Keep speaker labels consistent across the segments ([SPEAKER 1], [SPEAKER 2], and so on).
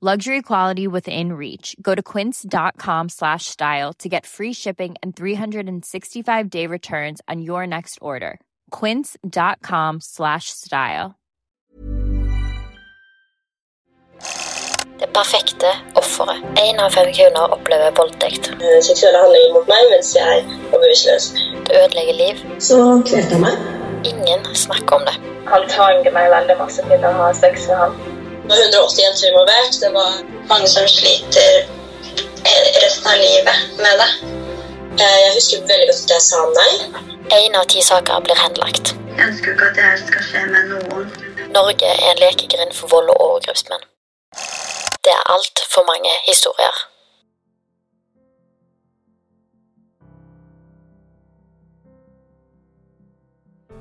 [SPEAKER 1] Luxury quality within reach. Go to quince.com slash style to get free shipping and 365 day returns on your next order. Quince.com slash style.
[SPEAKER 2] Det perfekte offeret. Én av fem kvinner opplever voldtekt.
[SPEAKER 3] Eh, seksuelle handlinger mot meg mens jeg var bevisstløs.
[SPEAKER 2] Det ødelegger liv.
[SPEAKER 3] Så kvelte han meg.
[SPEAKER 2] Ingen snakker om det.
[SPEAKER 4] Han tvanger meg veldig masse til å ha sex med ham.
[SPEAKER 3] Det var 180 jenter involvert. Det var mange som sliter resten av livet med det. Eh, Jeg husker veldig godt at jeg sa nei.
[SPEAKER 2] Én av ti saker blir henlagt.
[SPEAKER 5] Jeg ønsker ikke at det her skal skje med noen.
[SPEAKER 2] Norge er en lekegrind for vold og overgrepsmenn. Det er altfor mange historier.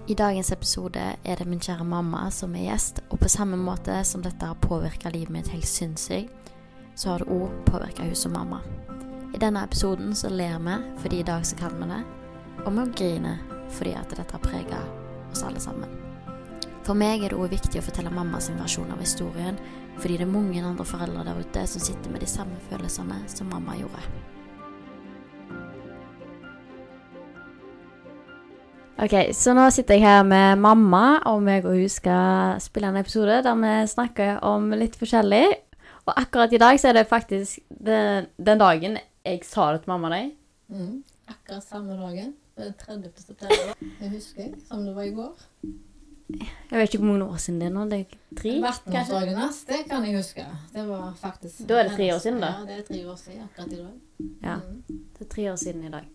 [SPEAKER 6] I dagens episode er det min kjære mamma som er gjest, og på samme måte som dette har påvirka livet mitt helt sinnssykt, så har det òg påvirka hun som mamma. I denne episoden så ler vi fordi i dag så kan vi det, og vi griner fordi at dette har prega oss alle sammen. For meg er det òg viktig å fortelle mamma sin versjon av historien, fordi det er mange andre foreldre der ute som sitter med de samme følelsene som mamma gjorde. Ok, så nå sitter jeg her med mamma, og meg og hun skal spille en episode der vi snakker om litt forskjellig. Og akkurat i dag så er det faktisk den, den dagen jeg sa det til mamma og deg.
[SPEAKER 7] Mm. Akkurat samme dagen. Det er 30. september. Det husker jeg som det var i går.
[SPEAKER 6] Jeg vet ikke hvor mange år siden det er nå. Det er tre, kanskje?
[SPEAKER 7] Vertensdagen hans, det kan jeg huske. Det var faktisk
[SPEAKER 6] Da er det tre år siden, da?
[SPEAKER 7] Ja, det er tre år siden akkurat i dag.
[SPEAKER 6] Ja,
[SPEAKER 7] Mm.
[SPEAKER 6] det er tre år siden i dag.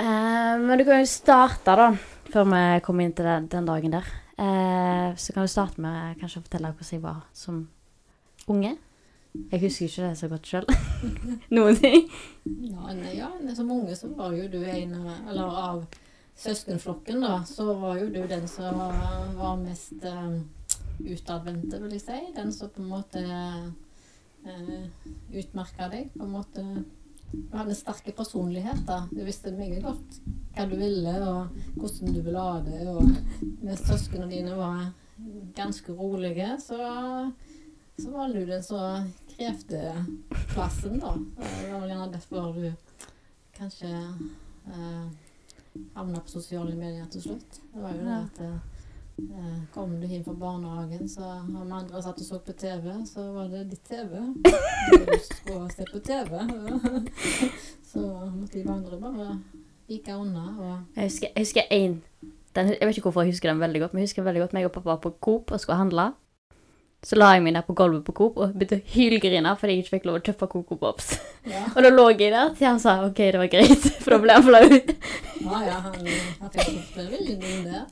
[SPEAKER 6] Eh, men du kan jo starte, da, før vi kommer inn til den, den dagen der. Eh, så kan du starte med å fortelle hvordan jeg var som unge. Jeg husker ikke det så godt sjøl. Noen ting.
[SPEAKER 7] Ja, nei, ja, som unge så var jo du en eller av søskenflokken, da, så var jo du den som var, mest uh, utadvendte, vil jeg si. Den som på en måte uh, utmerka deg. På en måte Du hadde sterke personligheter. Du visste mye godt hva du ville, og hvordan du ville ha det. Og mens søsknene dine var ganske rolige, så, så var du den som krevde plassen, da. Det var gjerne derfor du kanskje eh, havna på sosiale medier til slutt. Det var jo det at eh, Kom du inn fra barnehagen, så har vi andre satt og så på TV, så var det ditt TV. Du skulle se på TV. så måtte de andre bare vike unna.
[SPEAKER 6] Jeg husker, jeg husker en den, Jeg vet ikke hvorfor jeg husker den veldig godt, men jeg husker veldig godt meg og pappa var på Coop og skulle handle. Så la jeg meg ned på gulvet på Coop og begynte å hylgrine fordi jeg ikke fikk lov å kjøpe Coco Pops.
[SPEAKER 7] ja,
[SPEAKER 6] Og da lå jeg der til han sa OK, det var greit, for da ble han flau.
[SPEAKER 7] ja, ja han, han fikk det veldig inn der.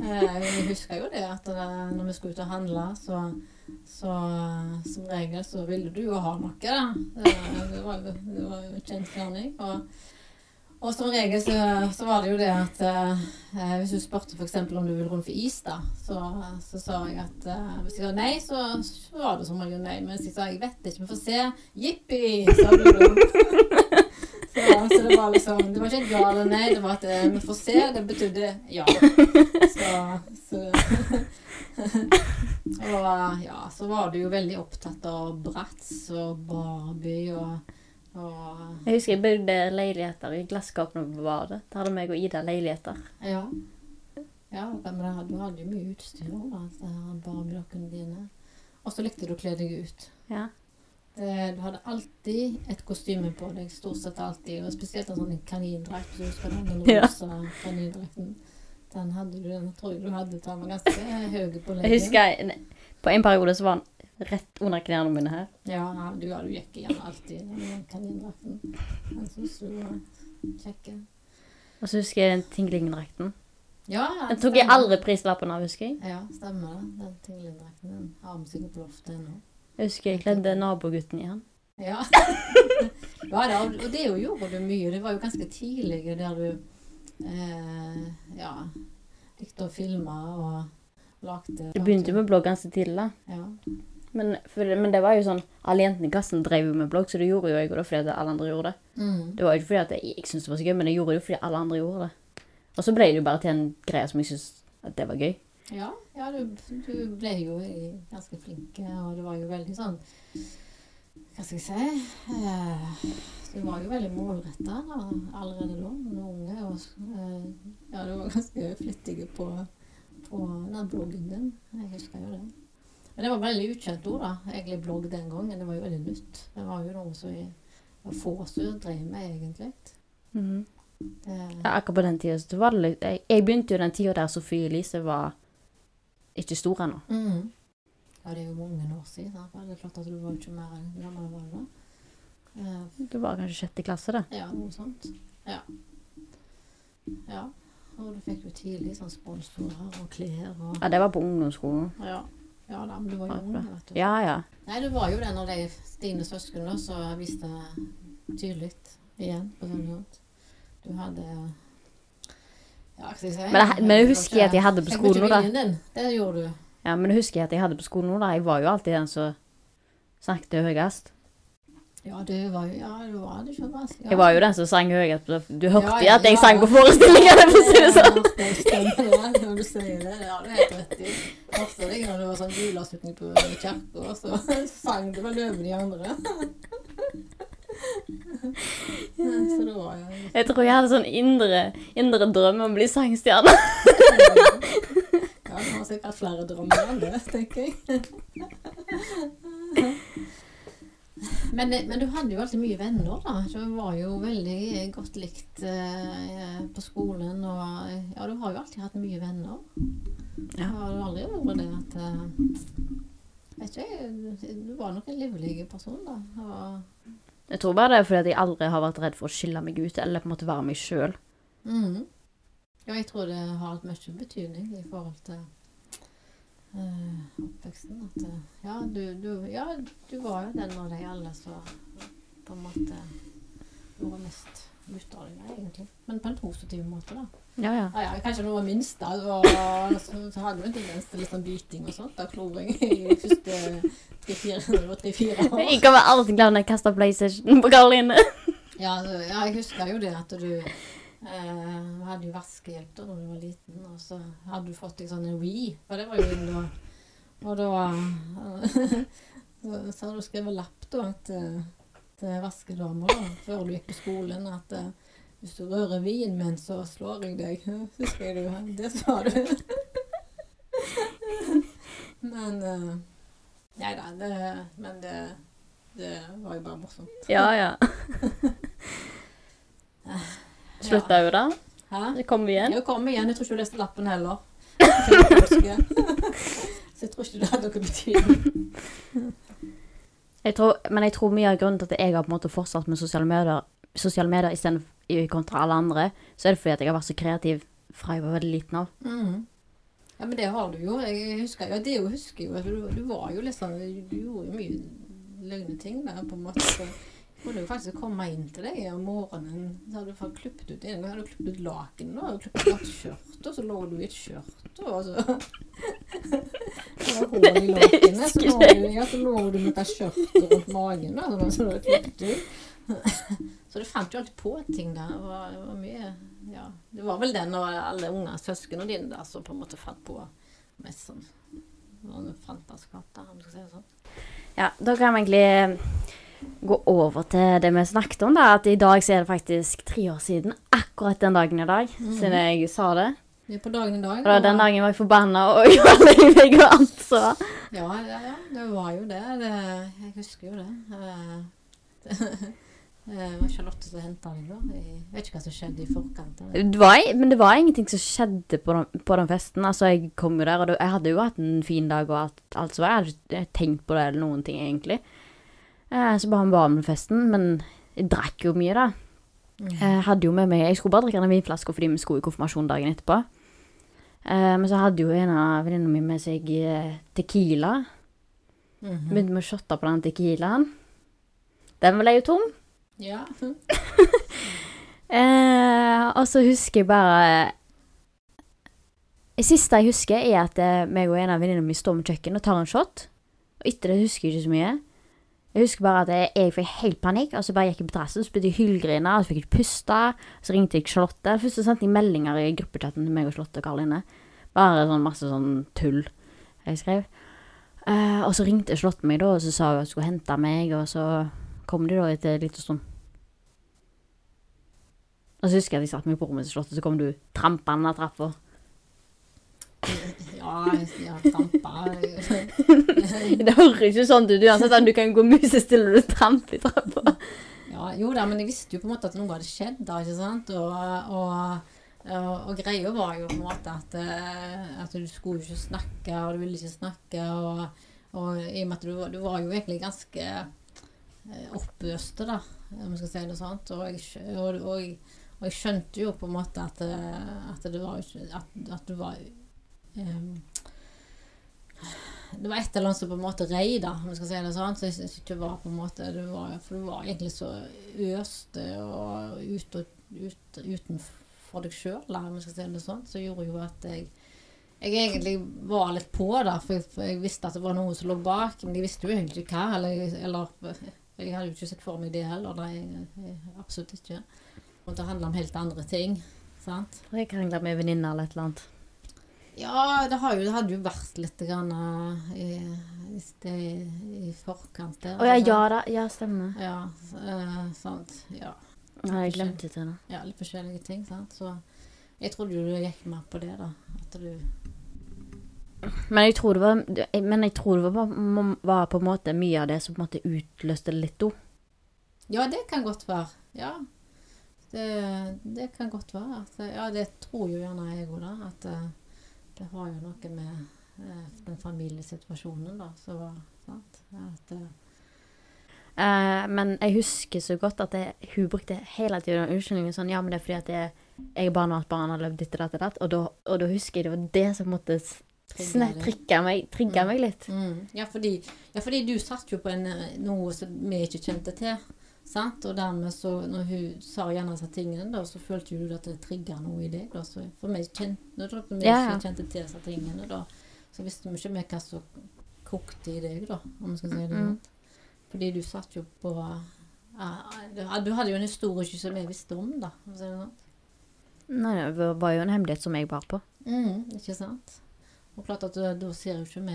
[SPEAKER 7] Eh, jeg husker jo det at når vi skulle ut og handle, så, så som regel så ville du jo ha noe. Da. Eh, Det var jo det kjent jo. Og, og som regel så, så var det jo det at eh, hvis du spurte f.eks. om du ville rundt for is, da, så, så sa jeg at eh, hvis jeg sa nei, så, så var det som regel nei. Men hvis jeg sa jeg vet ikke, vi får se, jippi, sa du da. Så så det var liksom Det var ikke et ja eller nei, det var at eh, vi får se. Det betydde ja. Så, så Og ja, så var du jo veldig opptatt av Bratz og Barbie og, og
[SPEAKER 6] Jeg husker jeg bygde leiligheter i glasskapene på badet. Der hadde meg og Ida leiligheter.
[SPEAKER 7] Ja. Ja, men du hadde jo mye utstyr òg, da. Barbie-dokkene dine. Og så likte du å kle deg ut.
[SPEAKER 6] Ja.
[SPEAKER 7] Det, du hadde alltid et kostyme på deg, stort sett alltid. Og spesielt en sånn kanindrakt. hvis Du husker den, den
[SPEAKER 6] Ja.
[SPEAKER 7] rosa kanindrakten. Den hadde du, den tror jeg du hadde. Den var ganske høy på leggen.
[SPEAKER 6] Jeg husker på en periode så var den rett under knærne mine her.
[SPEAKER 7] Ja, ja, du, ja, du gikk igjen alltid med kanindrakten. Den syntes du var kjekk.
[SPEAKER 6] Og så husker jeg den tinglingdrakten.
[SPEAKER 7] Ja, ja,
[SPEAKER 6] Den tok jeg aldri prislappen av, husker jeg.
[SPEAKER 7] Ja, stemmer det. Den tinglingdrakten den har vi sikkert på loftet ennå.
[SPEAKER 6] Jeg husker jeg kledde nabogutten i den.
[SPEAKER 7] Ja. ja da, og det jo gjorde du mye. Det var jo ganske tidlig der du eh, ja, likte å filme og lagde
[SPEAKER 6] Det begynte jo med blogg ganske tidlig, da.
[SPEAKER 7] Ja.
[SPEAKER 6] Men, for, men det var jo sånn Alle jentene i klassen drev jo med blogg, så det gjorde jo jeg det fordi alle andre gjorde det.
[SPEAKER 7] Mm.
[SPEAKER 6] Det var jo ikke fordi at jeg, jeg syntes det var så gøy, men jeg gjorde det jo fordi alle andre gjorde det. Og så ble det jo bare til en greie som jeg syntes at det var gøy.
[SPEAKER 7] Ja, ja du, du ble jo ganske flink, og det var jo veldig sånn Hva skal jeg si eh, Du var jo veldig målretta allerede da, når du var unge. Og, eh, ja, du var ganske flittig på, på den bloggen din. Jeg husker jo det. Men det var veldig ukjent ord, da. Egentlig blogg den gangen. Det var jo veldig nytt. Det var jo noe som var få som drev med, egentlig.
[SPEAKER 6] Mhm.
[SPEAKER 7] Det,
[SPEAKER 6] Ja, akkurat på den tida var det litt Jeg, jeg begynte jo den tida der Sofie Elise var ikke stor ennå.
[SPEAKER 7] Mhm. Ja, det er jo mange år siden. sant? Det er klart at du var jo ikke mer enn gammel var du da. Uh,
[SPEAKER 6] du var kanskje sjette klasse, da?
[SPEAKER 7] ja, noe sånt. Ja. Ja. Og du fikk jo tidlig sånn sponsorer og klær og
[SPEAKER 6] Ja, det var på ungdomsskolen.
[SPEAKER 7] Ja. Ja da, men du var jo ung, vet du.
[SPEAKER 6] Ja, ja.
[SPEAKER 7] Nei, du var jo den av de dine søsken da, som viste tydelig igjen på sånn måte. Du hadde Ja, hva skal jeg si?
[SPEAKER 6] Men jeg- men jeg husker at jeg hadde på skolen nå, da.
[SPEAKER 7] Det gjorde du.
[SPEAKER 6] ja men jeg husker at jeg hadde på skolen nå, da. Jeg var jo alltid den som snakket høyest.
[SPEAKER 7] Ja, det var Ja, det, var det ikke vanskelig.
[SPEAKER 6] Jeg var jo den som sang høyest. Du hørte
[SPEAKER 7] Ja, ja,
[SPEAKER 6] at jeg
[SPEAKER 7] ja,
[SPEAKER 6] sang på forestillingene, for å si det sånn.
[SPEAKER 7] Ja, det stemmer det, når du sier det. Det har helt rett i. Hørte deg når det var sånn juleavslutning på kirka, så sang du vel over de andre.
[SPEAKER 6] Jeg tror jeg hadde sånn indre, indre drøm om å bli sangstjerne.
[SPEAKER 7] Ja, du har sikkert flere drømmer enn det, tenker jeg. Men, men du hadde jo alltid mye venner, da. Du var jo veldig godt likt eh, på skolen. Og ja, du har jo alltid hatt mye venner.
[SPEAKER 6] Ja.
[SPEAKER 7] Har du aldri vært det at eh, Vet ikke, du var nok en livlig person, da. Og,
[SPEAKER 6] Jeg tror bare det er fordi at jeg aldri har vært redd for å skille meg ut, eller på en måte være meg sjøl.
[SPEAKER 7] Mm. Ja, jeg tror det har hatt mye betydning i forhold til eh, oppveksten. At eh, ja du, du, ja, du var jo den av de alle som på en måte gjorde mest ut av deg, egentlig. Men på en positiv måte, da.
[SPEAKER 6] Ja, ja.
[SPEAKER 7] Ah, ja, kanskje noe minst, da. var, så, så hadde du en tendens til litt sånn biting og sånt. Da kloring i første tre-fire år.
[SPEAKER 6] Jeg kan være alltid glad når jeg kaster PlayStation på Karoline.
[SPEAKER 7] Ja, ja, jeg husker jo det at du eh, hadde jo vaskehjelp da når du var liten, og så hadde du fått deg sånn en Wii, for det var jo inn da. Og da så, hadde du skrevet lapp da til, til vaskedama da, før du gikk på skolen at eh, hvis du rører vien min, så slår jeg deg. Husker jeg du? Det sa du. Men eh, Nei da, det, men det, det var jo bare morsomt.
[SPEAKER 6] Ja, ja. Slutta jo da.
[SPEAKER 7] Hæ?
[SPEAKER 6] Så kom vi igjen.
[SPEAKER 7] Jeg kom igjen. Jeg tror ikke du leste lappen heller. Så jeg tror ikke det hadde noe betydning.
[SPEAKER 6] Jeg tror, men jeg tror mye av grunnen til at jeg har på en måte fortsatt med sosiale medier, sosiale medier istedenfor kontra alle andre, så er det fordi at jeg har vært så kreativ fra jeg var veldig liten av.
[SPEAKER 7] Mm. Ja, men det har du jo. Jeg husker jo, det husker jeg jo. Du, du var jo sånn Du gjorde jo mye løgne ting der, på en måte. Jeg kunne jo faktisk komme inn til deg om morgenen. Så hadde du fått klippet ut en gang hadde du klippet ut lakenet og klippet ut skjørtet, og så lå du i et skjørt, og så Det var hull i lakenet, så lå du, ja, så lå du med et skjørt rundt magen, da, så, hadde klippet ut. Så du fant jo alltid på ting der. Det var, det var mye Ja. Det var vel den og alle unge søsknene dine der som på en måte fant på mest sånn noen fantaskap, da, om du skal si det sånn.
[SPEAKER 6] Ja, da kan vi egentlig gå over til det vi snakket om, da. At i dag så er det faktisk tre år siden, akkurat den dagen i dag, siden jeg sa det.
[SPEAKER 7] Ja, er på dagen i dag.
[SPEAKER 6] Og da, den dagen var jeg forbanna og gjorde lei meg og alt, så
[SPEAKER 7] Ja, ja, ja, det var jo det. det jeg husker jo det. Eh, Det var Charlotte som henta deg, da. Jeg vet ikke hva som skjedde i forkant. det
[SPEAKER 6] var, Men det var ingenting som skjedde på den, på den festen. Altså, jeg kom jo der, og det, jeg hadde jo hatt en fin dag og alt, alt så var. Jeg hadde ikke tenkt på det eller noen ting, egentlig. Eh, så bare var med på festen. Men jeg drakk jo mye, da. Jeg hadde jo med meg Jeg skulle bare drikke en vinflaske fordi vi skulle i konfirmasjon dagen etterpå. Eh, men så hadde jo en av venninnene mine med seg eh, tequila.
[SPEAKER 7] Mhm.
[SPEAKER 6] Begynte med å shotte på den tequilaen. Den ble jo tom.
[SPEAKER 7] Ja.
[SPEAKER 6] Eh, og så husker jeg bare Det siste jeg husker, er at eh, meg og en av venninnene mine står med kjøkkenet og tar en shot. Og etter det husker jeg ikke så mye. Jeg husker bare at jeg, fikk helt panikk, og så bare gikk jeg på terrassen, så begynte jeg å hylgrine, og så fikk jeg ikke puste. Så ringte jeg Charlotte. Først så sendte jeg meldinger i gruppechatten til meg og Charlotte og Karoline. Bare sånn masse sånn tull jeg skrev. Uh, og så ringte Charlotte meg da, og så sa hun at hun skulle hente meg, og så kom de da etter en liten stund. Og så husker jeg at jeg satt meg på rommet til Charlotte, så kom du trampende av trappa.
[SPEAKER 7] Ja, trampa.
[SPEAKER 6] Det høres ikke sånn ut uansett om du kan gå musestille og du tramper i trappa.
[SPEAKER 7] Ja, jo da, men jeg visste jo på en måte at noe hadde skjedd da, ikke sant? Og, og, og, og greia var jo på en måte at, eh, at du skulle ikke snakke, og du ville ikke snakke, og, i og med at du, du var jo egentlig ganske eh, oppøste, da, om jeg skal si det sånn. Og jeg, og, og, og jeg skjønte jo på en måte at, eh, at det var At, at du var det var et eller annet som på en måte rei, da, om jeg skal si det sånn. Så jeg synes ikke det var på en måte det var, For du var egentlig så øste og ut og, ut, utenfor deg sjøl, om jeg skal si det sånn. Så gjorde jo at jeg jeg egentlig var litt på, da, for jeg, visste at det var noe som lå bak. Men jeg visste jo egentlig ikke hva. Eller, eller jeg hadde jo ikke sett for meg det heller. Nei, absolutt ikke. Og det handla om helt andre ting. sant?
[SPEAKER 6] Jeg krangla med venninner eller et eller annet.
[SPEAKER 7] Ja, det, har jo, det hadde jo vært litt grann, eh, i, i, i forkant der.
[SPEAKER 6] Å ja,
[SPEAKER 7] sant?
[SPEAKER 6] ja da. Ja, stemmer.
[SPEAKER 7] Ja, Uh, sant. Ja.
[SPEAKER 6] Ja, jeg glemte det nå.
[SPEAKER 7] ja, litt forskjellige ting. sant? Så jeg trodde jo du gikk mer på det, da. At du
[SPEAKER 6] Men jeg tror det var, men jeg tror det var, var på en måte mye av det som på en måte utløste det litt òg.
[SPEAKER 7] Ja, det kan godt være. Ja. Det, det kan godt være. At, ja, det tror jo gjerne jeg òg, da. At eh, det har jo noe med eh, den familiesituasjonen, da. Så, sant? At, eh,
[SPEAKER 6] Eh, men jeg husker så godt at jeg, hun brukte hele tiden unnskyldningen sånn Ja, men det er fordi at jeg, jeg er barn og har levd ditt og datt og datt. Og da, og da husker jeg det var det som måtte
[SPEAKER 7] deg.
[SPEAKER 6] meg,
[SPEAKER 7] Mm.
[SPEAKER 6] meg litt.
[SPEAKER 7] Mm. Ja, fordi, ja, fordi du satt jo på en, eh, noe som vi ikke kjente til. Sant? Og dermed så, når hun sa gjerne disse tingene, da, så følte du at det trigga noe i deg. Da. Så for meg kjente, når vi
[SPEAKER 6] Ja, ja.
[SPEAKER 7] kjente til disse tingene, da, så visste vi ikke mer hva som kokte i deg, da, om vi skal si det
[SPEAKER 6] Mm.
[SPEAKER 7] sånn. Fordi du satt jo på ja, du, du hadde jo en historie ikke som jeg visste om, da. om det sånn.
[SPEAKER 6] Nei, det var- jo en hemmelighet som jeg bar på.
[SPEAKER 7] Mm, ikke sant? Og klart at da, da ser jo ikke vi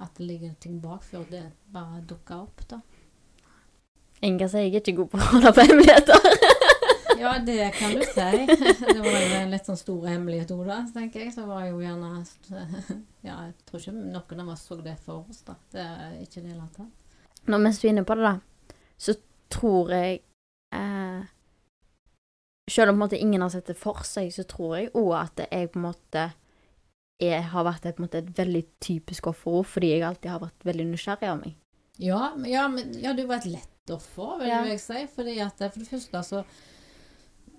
[SPEAKER 7] at det ligger ting bak før det bare dukker opp, da.
[SPEAKER 6] Inga sier jeg er ikke god på å holde på hemmeligheter.
[SPEAKER 7] Ja, det kan du si. Det var jo en litt sånn stor hemmelighet òg, da, tenker jeg. Så var jo gjerne Ja, jeg tror ikke noen av oss så det for oss, da. Det er ikke det hele tatt.
[SPEAKER 6] Nå mens du er inne på det, da, så tror jeg eh, Selv om på en måte ingen har sett det for seg, så tror jeg òg at jeg på en måte jeg har vært et, måte, et veldig typisk offer fordi jeg alltid har vært veldig nysgjerrig av meg.
[SPEAKER 7] Ja, men, ja, men ja, du var et lett offer, vil
[SPEAKER 6] Ja.
[SPEAKER 7] jeg si. Fordi at for det første, altså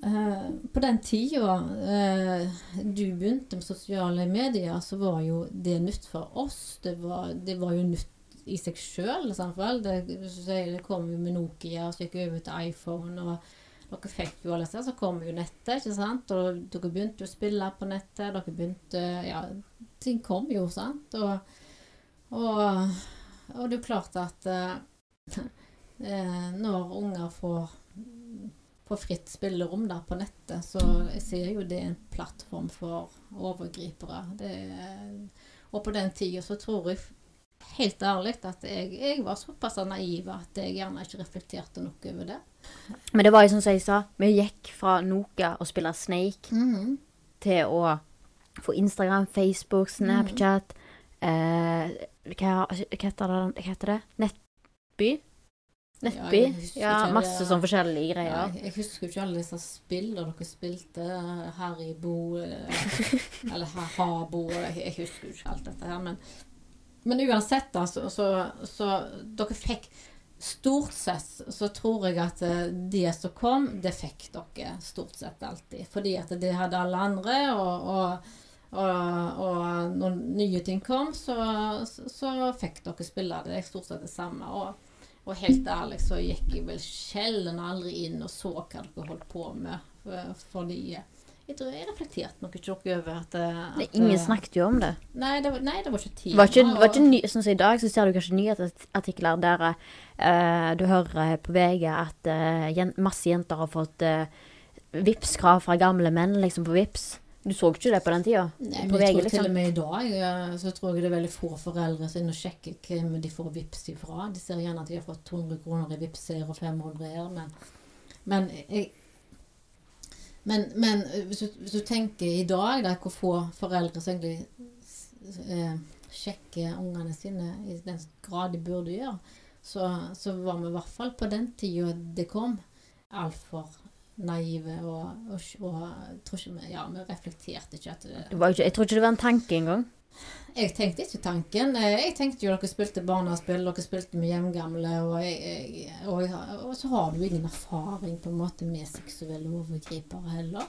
[SPEAKER 7] eh, På den tida eh, du begynte med sosiale medier, så var jo det nytt for oss. Det var, det var jo nytt i seg sjøl. Det, det kom jo med Nokia, så gikk over til iPhone. og dere fikk jo alle disse, så kom jo nettet, ikke sant? Og dere begynte jo å spille på nettet. Dere begynte Ja, ting kom jo, sant? Og, og, og det er klart at eh, når unger får på fritt spillerom da, på nettet, så jeg ser jo det er en plattform for overgripere. Det, og på den tida så tror jeg helt ærlig at jeg, jeg var såpass naiv at jeg gjerne ikke reflekterte noe over det.
[SPEAKER 6] Men det var jo som jeg sa, vi gikk fra Noka og spille Snake
[SPEAKER 7] Mhm.
[SPEAKER 6] til å få Instagram, Facebook, Snapchat eh, hva, hva, heter det, hva heter det? Nettby? Nettby? Ja, masse sånn forskjellige greier.
[SPEAKER 7] jeg, husker ikke alle disse spillene dere spilte. Haribo bo Eller her Habo Jeg, jeg husker ikke alt dette her. Men, men uansett, da, så, så, så Dere fikk Stort sett så tror jeg at eh, det som kom, det fikk dere stort sett alltid. Fordi at det hadde alle andre, og, og, og, og når nye ting kom, så, så, så fikk dere spille det stort sett det samme. Og, og helt ærlig så gikk jeg vel sjelden aldri inn og så hva dere holdt på med. for- Fordi jeg tror jeg reflekterte nok ikke over at, eh, at
[SPEAKER 6] ingen
[SPEAKER 7] eh,
[SPEAKER 6] snakket jo om det.
[SPEAKER 7] Nei, det var, nei, det var ikke tid.
[SPEAKER 6] Var ikke, var ikke ny, sånn som I dag så ser du kanskje nyhetsartikler der uh, du hører på VG at uh, masse jenter har fått uh, Vipps-krav fra gamle menn liksom på Vips. Du så ikke det på den tida?
[SPEAKER 7] Nei,
[SPEAKER 6] på
[SPEAKER 7] men jeg tror til og
[SPEAKER 6] liksom.
[SPEAKER 7] med i dag så tror jeg det er veldig få foreldre som er sjekker hvem de får vips ifra. De ser gjerne at de har fått 200 kroner i vipser og 500 her, men, men jeg men, men eh, hvis, du, hvis du tenker i dag, da, hvor få foreldre som egentlig eh, sjekker ungene sine i den grad de burde gjøre, så, så var vi i hvert fall på den tida det kom, altfor naive og, og, og tror ikke ja, vi reflekterte ikke at det,
[SPEAKER 6] Det var ikke, jeg tror ikke det var en tanke engang.
[SPEAKER 7] jeg tenkte ikke tanken. Eh, Jeg tenkte jo dere spilte barnespill, dere spilte med hjemgamle, og, jeg, jeg, og, jeg, og så har du ingen erfaring på en måte med seksuelle overgripere heller.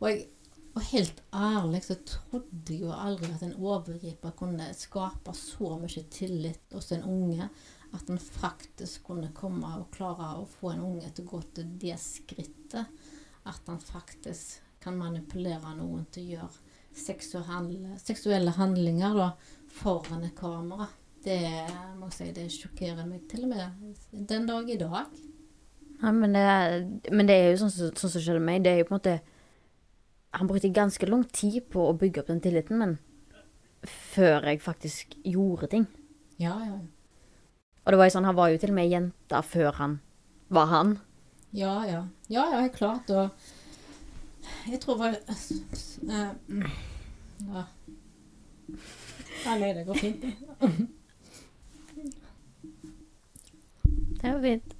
[SPEAKER 7] Og, jeg, og helt ærlig så trodde jeg jo aldri at en overgriper kunne skape så mye tillit hos en unge at en faktisk kunne komme og klare å få en unge til å gå til det skrittet at han faktisk kan manipulere noen til å gjøre seksuelle, seksuelle handlinger da, foran et kamera. Det må jeg si, det sjokkerer meg til og med den dag i dag.
[SPEAKER 6] Ja, men, det, men det er jo sånn sånn som skjedde meg. Det er jo på en måte Han brukte ganske lang tid på å bygge opp den tilliten, men før jeg faktisk gjorde ting.
[SPEAKER 7] Ja, Ja, ja.
[SPEAKER 6] Og det var jo sånn, han var jo til og med jenta før han var han.
[SPEAKER 7] Ja, ja. Ja, ja, helt klart. Og jeg tror vel eh, mm, Ja. nei, det går fint.
[SPEAKER 6] Det var fint.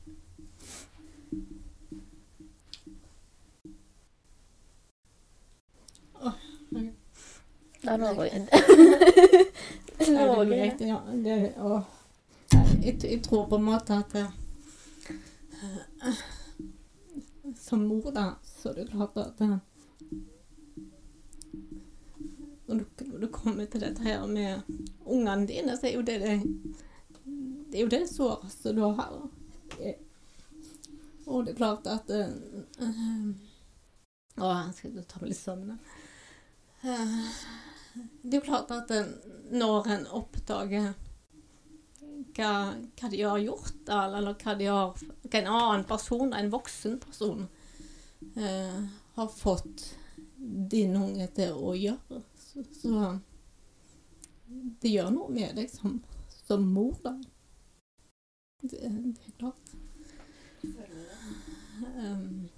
[SPEAKER 6] Det var greit. Det
[SPEAKER 7] er
[SPEAKER 6] noe
[SPEAKER 7] greit, ja. Det, Nei, jeg, jeg tror på en måte at uh, Som mor, da, så er det klart at uh, når du, du kommer til dette her med ungene dine, så er jo det det, det er jo det såreste du har. Eh, Og det er klart at uh, Å, jeg skal ta meg litt. Eh, det er jo klart at når en oppdager hva, hva de har gjort, eller hva, har, hva en annen person, en voksen person, eh, har fått din unge til å gjøre, så, så det gjør noe med deg som, som mor, da. Det, det er klart. Um,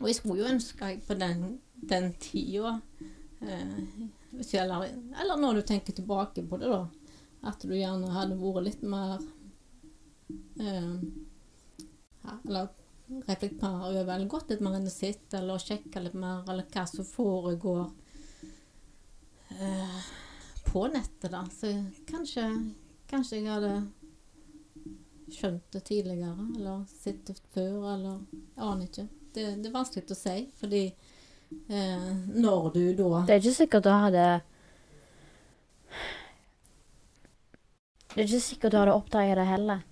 [SPEAKER 7] og jeg skulle jo ønske jeg på den, den tida eh, eller, eller når du tenker tilbake på det, da. At du gjerne hadde vært litt mer eh, Eller reflektert over, eller gått litt mer inn i sitt, eller sjekka litt mer, eller hva som foregår eh, på nettet, da. Så kanskje, kanskje jeg hadde skjønt det tidligere, eller sett det før, eller jeg aner ikke. Det, det er vanskelig å si, fordi eh, når du da
[SPEAKER 6] Det er ikke sikkert du hadde Det er ikke sikkert du hadde oppdaget det heller.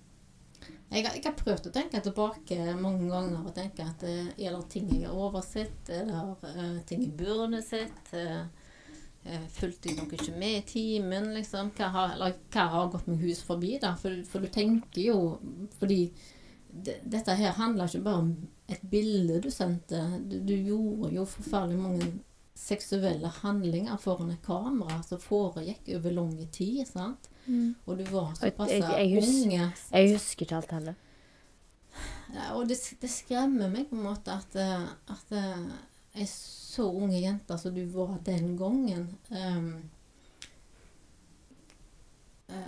[SPEAKER 7] Jeg har, jeg har prøvd å tenke tilbake mange ganger og tenke at det er det ting jeg har oversett? eller det eh, ting jeg burde sett? Eh, eh, fulgte jeg nok ikke med i timen? Liksom? Hva, har, eller, hva har gått meg hus forbi? da? For, for du tenker jo Fordi det, dette her handler ikke bare om et bilde du sendte. Du, du gjorde jo forferdelig mange seksuelle handlinger foran et kamera som foregikk over lang tid. sant?
[SPEAKER 6] Mm.
[SPEAKER 7] Og du var såpass
[SPEAKER 6] jeg- jeg husker ikke alt heller.
[SPEAKER 7] Ja, og det, det skremmer meg på en måte at, eh, at eh, ei så unge jente som du var den gangen eh,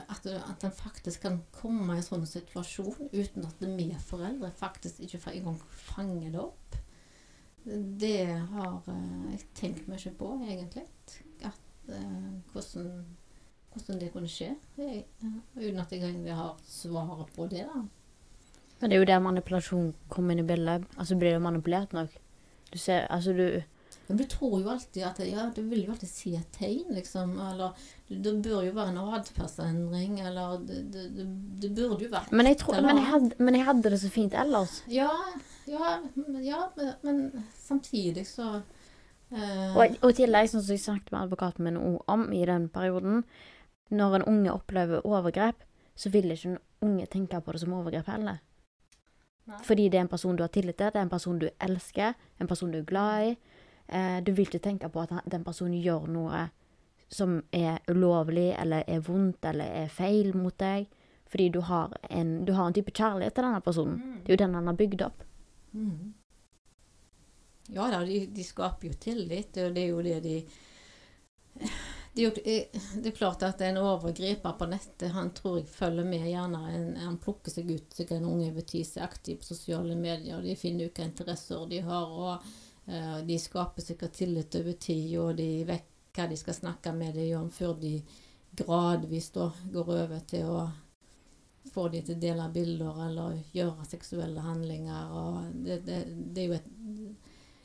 [SPEAKER 7] at, at en faktisk kan komme i en sånn situasjon uten at vi foreldre faktisk ikke engang fanger det opp. Det har eh, jeg tenkt mye på, egentlig. At, eh, hvordan, hvordan det kunne skje. Eh, uten at jeg egentlig har svaret på det. da.
[SPEAKER 6] Men det er jo der manipulasjon kommer inn i bildet. Altså blir du manipulert nok. Du ser, altså du
[SPEAKER 7] Men du tror jo alltid at Ja, du vil jo alltid si et tegn, liksom. Eller det, bør jo være en atferdsendring, eller det, det, det, burde jo vært
[SPEAKER 6] men jeg, tror, men, jeg hadde, men jeg hadde det så fint ellers.
[SPEAKER 7] Ja, ja, ja men, men samtidig så eh,
[SPEAKER 6] Og, i tillegg, som jeg snakket med advokaten min om i den perioden Når en unge opplever overgrep, så vil ikke en unge tenke på det som overgrep heller.
[SPEAKER 7] Nei.
[SPEAKER 6] Fordi det er en person du har tillit til, det er en person du elsker, en person du er glad i. Eh, du vil ikke tenke på at den personen gjør noe som er ulovlig, eller er vondt, eller er feil mot deg. Fordi du har en, du har en type kjærlighet til denne personen. Det er jo den han har bygd opp.
[SPEAKER 7] mm. Ja da, de, de skaper jo tillit, og det er jo det de det er, jo, det er klart at en overgriper på nettet, han tror jeg følger med gjerne. En, han plukker seg ut så en unge bety seg aktiv på sosiale medier, og de finner ut hvilke interesser de har, og de skaper sikkert tillit over tid, og de vet hva de skal snakke med dem om, før de gradvis da går over til å få de til å dele bilder eller gjøre seksuelle handlinger. Det, det, det er jo et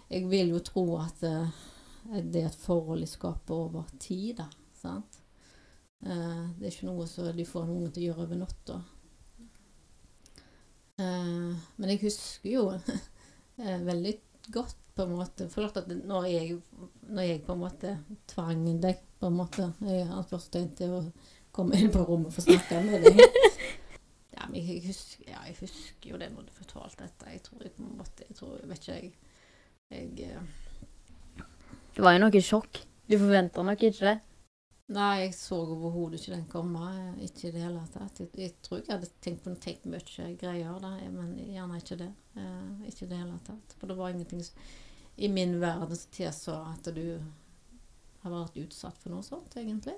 [SPEAKER 7] Jeg vil jo tro at eh, det er et forhold de skaper over tid, da. Sant? Eh, det er ikke noe som de får noen til å gjøre over natta. Eh, men jeg husker jo eh, veldig godt på en måte For at når jeg, når jeg på en måte tvang deg på en måte i anførselstegn til å komme inn på rommet for å snakke med deg Ja, men jeg husker, ja, jeg husker jo det når du fortalte dette. Jeg tror jeg på en måte Jeg tror, vet ikke jeg Jeg eh,
[SPEAKER 6] Det var jo noe sjokk. Du forventa nok ikke det.
[SPEAKER 7] Nei, jeg så overhodet ikke den komme. eh, Ikke i det hele tatt. Jeg, jeg tror jeg hadde tenkt på tenkt mye greier, da, men gjerne ikke det. Eh, ikke i det hele tatt. For det var ingenting s- i min verden som tilsa at du har vært utsatt for noe sånt, egentlig.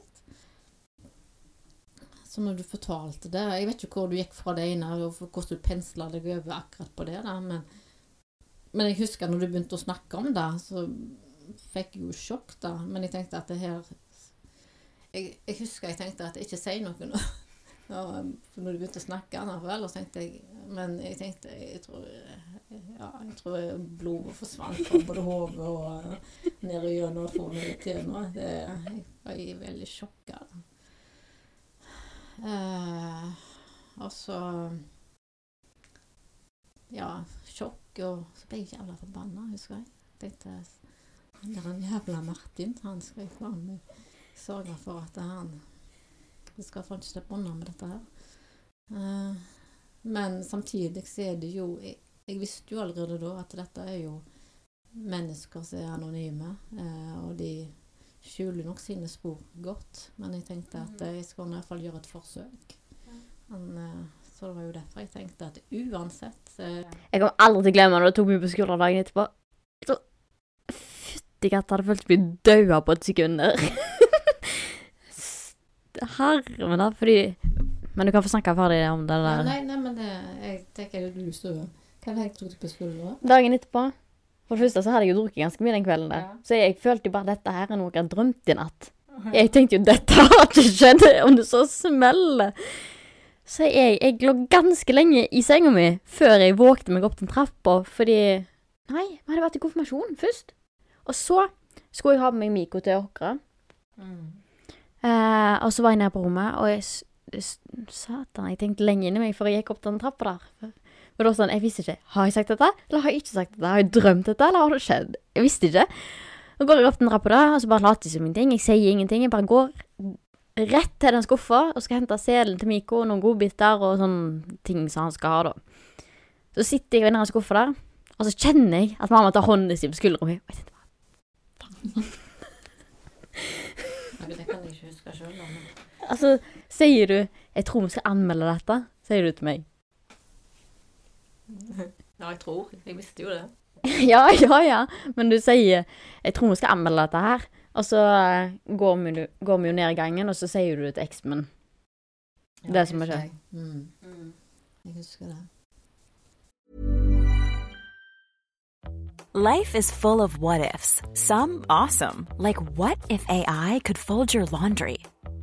[SPEAKER 7] Så når du fortalte det Jeg vet ikke hvor du gikk fra det ene, og hvordan du pensla deg over akkurat på det, da, men, men jeg husker når du begynte å snakke om det, så fikk jeg jo sjokk, da. Men jeg tenkte at det her jeg, jeg husker jeg tenkte at jeg ikke sier noe nå. Når du begynte å snakke, da, for så tenkte jeg Men jeg tenkte Jeg tror, ja, jeg tror blodet forsvant fra både hodet og ned gjennom. Det, jeg var veldig sjokka. Eh, og så Ja, sjokk, og så ble jeg jævla forbanna, husker jeg. Tenkte han der jævla Martin, han skal jeg faen meg sørge for at han skal få slippe unna med dette her. Eh, men samtidig så er det jo jeg, jeg visste jo allerede da at dette er jo mennesker som er anonyme, eh, og de skjuler nok sine spor godt. Men jeg tenkte at jeg skulle i hvert fall gjøre et forsøk. Men, eh, så det var jo derfor jeg tenkte at uansett eh,
[SPEAKER 6] Jeg kommer aldri til å glemme når det tok meg på skolen dagen etterpå. så Fytti katta, hadde følt meg daua på et sekund der. Herre min, da. Fordi Men du kan få snakke ferdig om det der.
[SPEAKER 7] Nei, nei, men det, jeg tenker du jo Hva var det jeg tok på skolen da?
[SPEAKER 6] Dagen etterpå For det første så hadde jeg jo drukket ganske mye den kvelden der.
[SPEAKER 7] Ja.
[SPEAKER 6] Så jeg følte jo bare dette her er noe jeg har drømt i natt. Jeg tenkte jo dette har ikke skjedd, om det så smeller. Så jeg, jeg lå ganske lenge i senga mi før jeg vågte meg opp den trappa, fordi Nei, vi hadde vært i konfirmasjon først. Og så skulle jeg ha med meg Miko til Åkra. Eh, og så var jeg nede på rommet, og jeg Satan, jeg tenkte lenge inni meg før jeg gikk opp den trappa der. Men da sånn, jeg visste ikke. Har jeg sagt dette, eller har jeg ikke sagt dette? Har jeg drømt dette, eller har det skjedd? Jeg visste ikke. Så går jeg opp den trappa og så bare later jeg som ingenting. Jeg sier ingenting. Jeg bare går rett til den skuffa og skal hente selen til Miko og noen godbiter og sånne ting som han skal ha, da. Så sitter jeg i den skuffa der, og så kjenner jeg at mamma tar hånden sin på skuldra mi. Og jeg tenkte bare,
[SPEAKER 7] Faen.
[SPEAKER 6] Altså, sier du 'Jeg tror vi skal anmelde dette', sier du til meg.
[SPEAKER 7] Ja, jeg tror. Jeg visste jo det.
[SPEAKER 6] ja, ja, ja. Men du sier 'Jeg tror vi skal anmelde dette her', og så eh, går vi, går vi jo ned i gangen, og så sier du det til eksen min.
[SPEAKER 7] Ja,
[SPEAKER 6] Det som har skjedd.
[SPEAKER 7] jeg. Mm. Jeg husker det.
[SPEAKER 8] Life is full of what ifs. Some awesome, like what if AI could fold your laundry?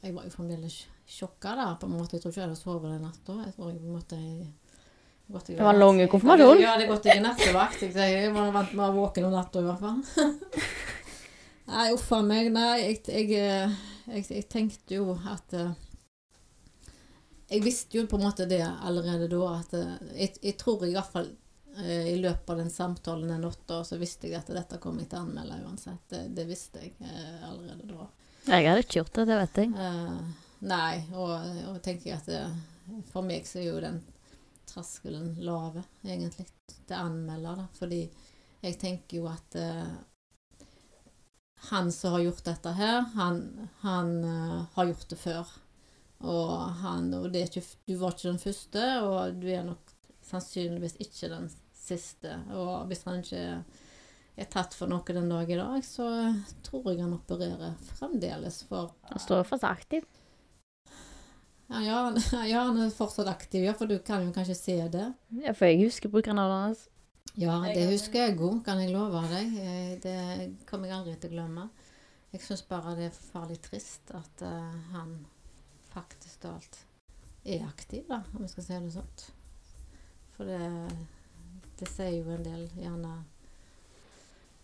[SPEAKER 7] Jeg var jo fremdeles sjokka da. på en måte. Jeg tror ikke jeg hadde sovet den natta. Jeg tror jeg på en måte gått
[SPEAKER 6] Det var en lang konfirmasjon.
[SPEAKER 7] Ja, det har gått i nattevakt. Jeg, jeg var vant med å være våken om natta, i hvert fall. Nei, uff a meg. Nei, jeg, jeg, eh, jeg, jeg tenkte jo at eh, Jeg visste jo på en måte det allerede da, at eh, jeg, jeg tror i hvert fall i løpet av den samtalen den natta, så visste jeg at dette kom jeg til å anmelde uansett. Det, det visste jeg allerede da.
[SPEAKER 6] Jeg hadde ikke gjort det, det vet jeg.
[SPEAKER 7] Uh, nei, og, og tenker at det, for meg så er jo den terskelen lave, egentlig, til å anmelde, da. Fordi jeg tenker jo at uh, han som har gjort dette her, han, han uh, har gjort det før. Og, han, og ikke, du var ikke den første, og du er nok sannsynligvis ikke den siste. Og hvis han ikke er tatt for noe den dag i dag, så tror jeg han opererer fremdeles for
[SPEAKER 6] Han står fortsatt aktiv.
[SPEAKER 7] Ja, ja, han- ja, han er fortsatt aktiv, ja, for du kan jo kanskje se det.
[SPEAKER 6] Ja, for jeg husker brukernavnet hans.
[SPEAKER 7] Ja, det husker jeg òg, kan jeg love deg. Eh, Det kommer jeg aldri til å glemme. Jeg syns bare det er forferdelig trist at uh, han faktisk alt er aktiv, da, om jeg skal si det sånn. For det, det sier jo en del gjerne